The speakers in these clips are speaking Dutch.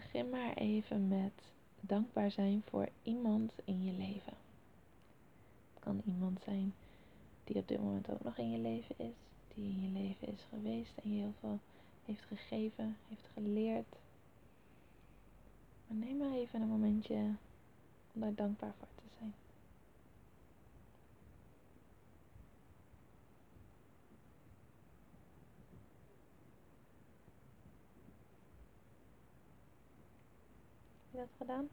Begin maar even met dankbaar zijn voor iemand in je leven. Het kan iemand zijn die op dit moment ook nog in je leven is, die in je leven is geweest en je heel veel heeft gegeven, heeft geleerd. Maar neem maar even een momentje om daar dankbaar voor te zijn. Dat gedaan?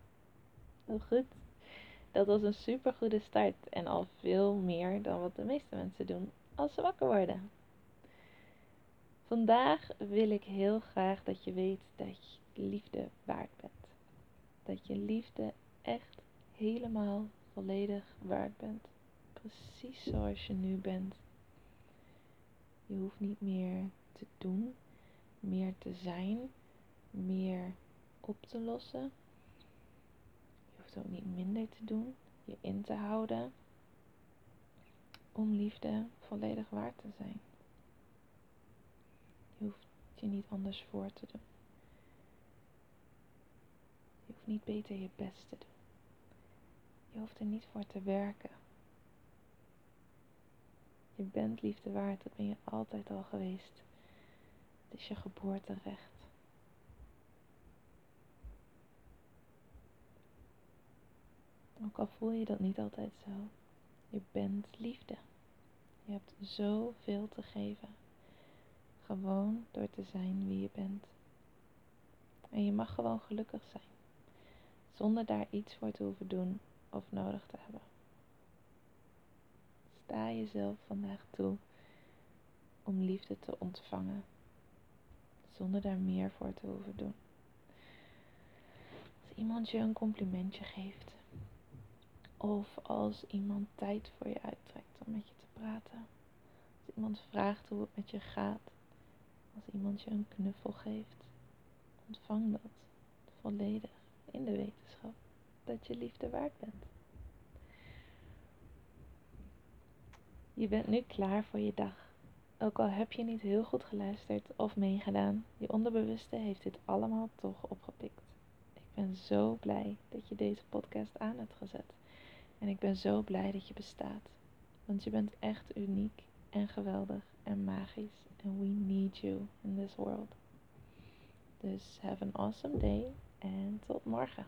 Heel goed. Dat was een super goede start en al veel meer dan wat de meeste mensen doen als ze wakker worden. Vandaag wil ik heel graag dat je weet dat je liefde waard bent. Dat je liefde echt helemaal volledig waard bent. Precies zoals je nu bent. Je hoeft niet meer te doen, meer te zijn, meer op te lossen. Niet minder te doen, je in te houden om liefde volledig waard te zijn. Je hoeft je niet anders voor te doen. Je hoeft niet beter je best te doen. Je hoeft er niet voor te werken. Je bent liefde waard, dat ben je altijd al geweest. Het is je geboorterecht. Ook al voel je dat niet altijd zo. Je bent liefde. Je hebt zoveel te geven. Gewoon door te zijn wie je bent. En je mag gewoon gelukkig zijn. Zonder daar iets voor te hoeven doen of nodig te hebben. Sta jezelf vandaag toe om liefde te ontvangen. Zonder daar meer voor te hoeven doen. Als iemand je een complimentje geeft. Of als iemand tijd voor je uittrekt om met je te praten. Als iemand vraagt hoe het met je gaat. Als iemand je een knuffel geeft. Ontvang dat volledig in de wetenschap dat je liefde waard bent. Je bent nu klaar voor je dag. Ook al heb je niet heel goed geluisterd of meegedaan, je onderbewuste heeft dit allemaal toch opgepikt. Ik ben zo blij dat je deze podcast aan hebt gezet. En ik ben zo blij dat je bestaat. Want je bent echt uniek en geweldig en magisch. And we need you in this world. Dus have an awesome day en tot morgen.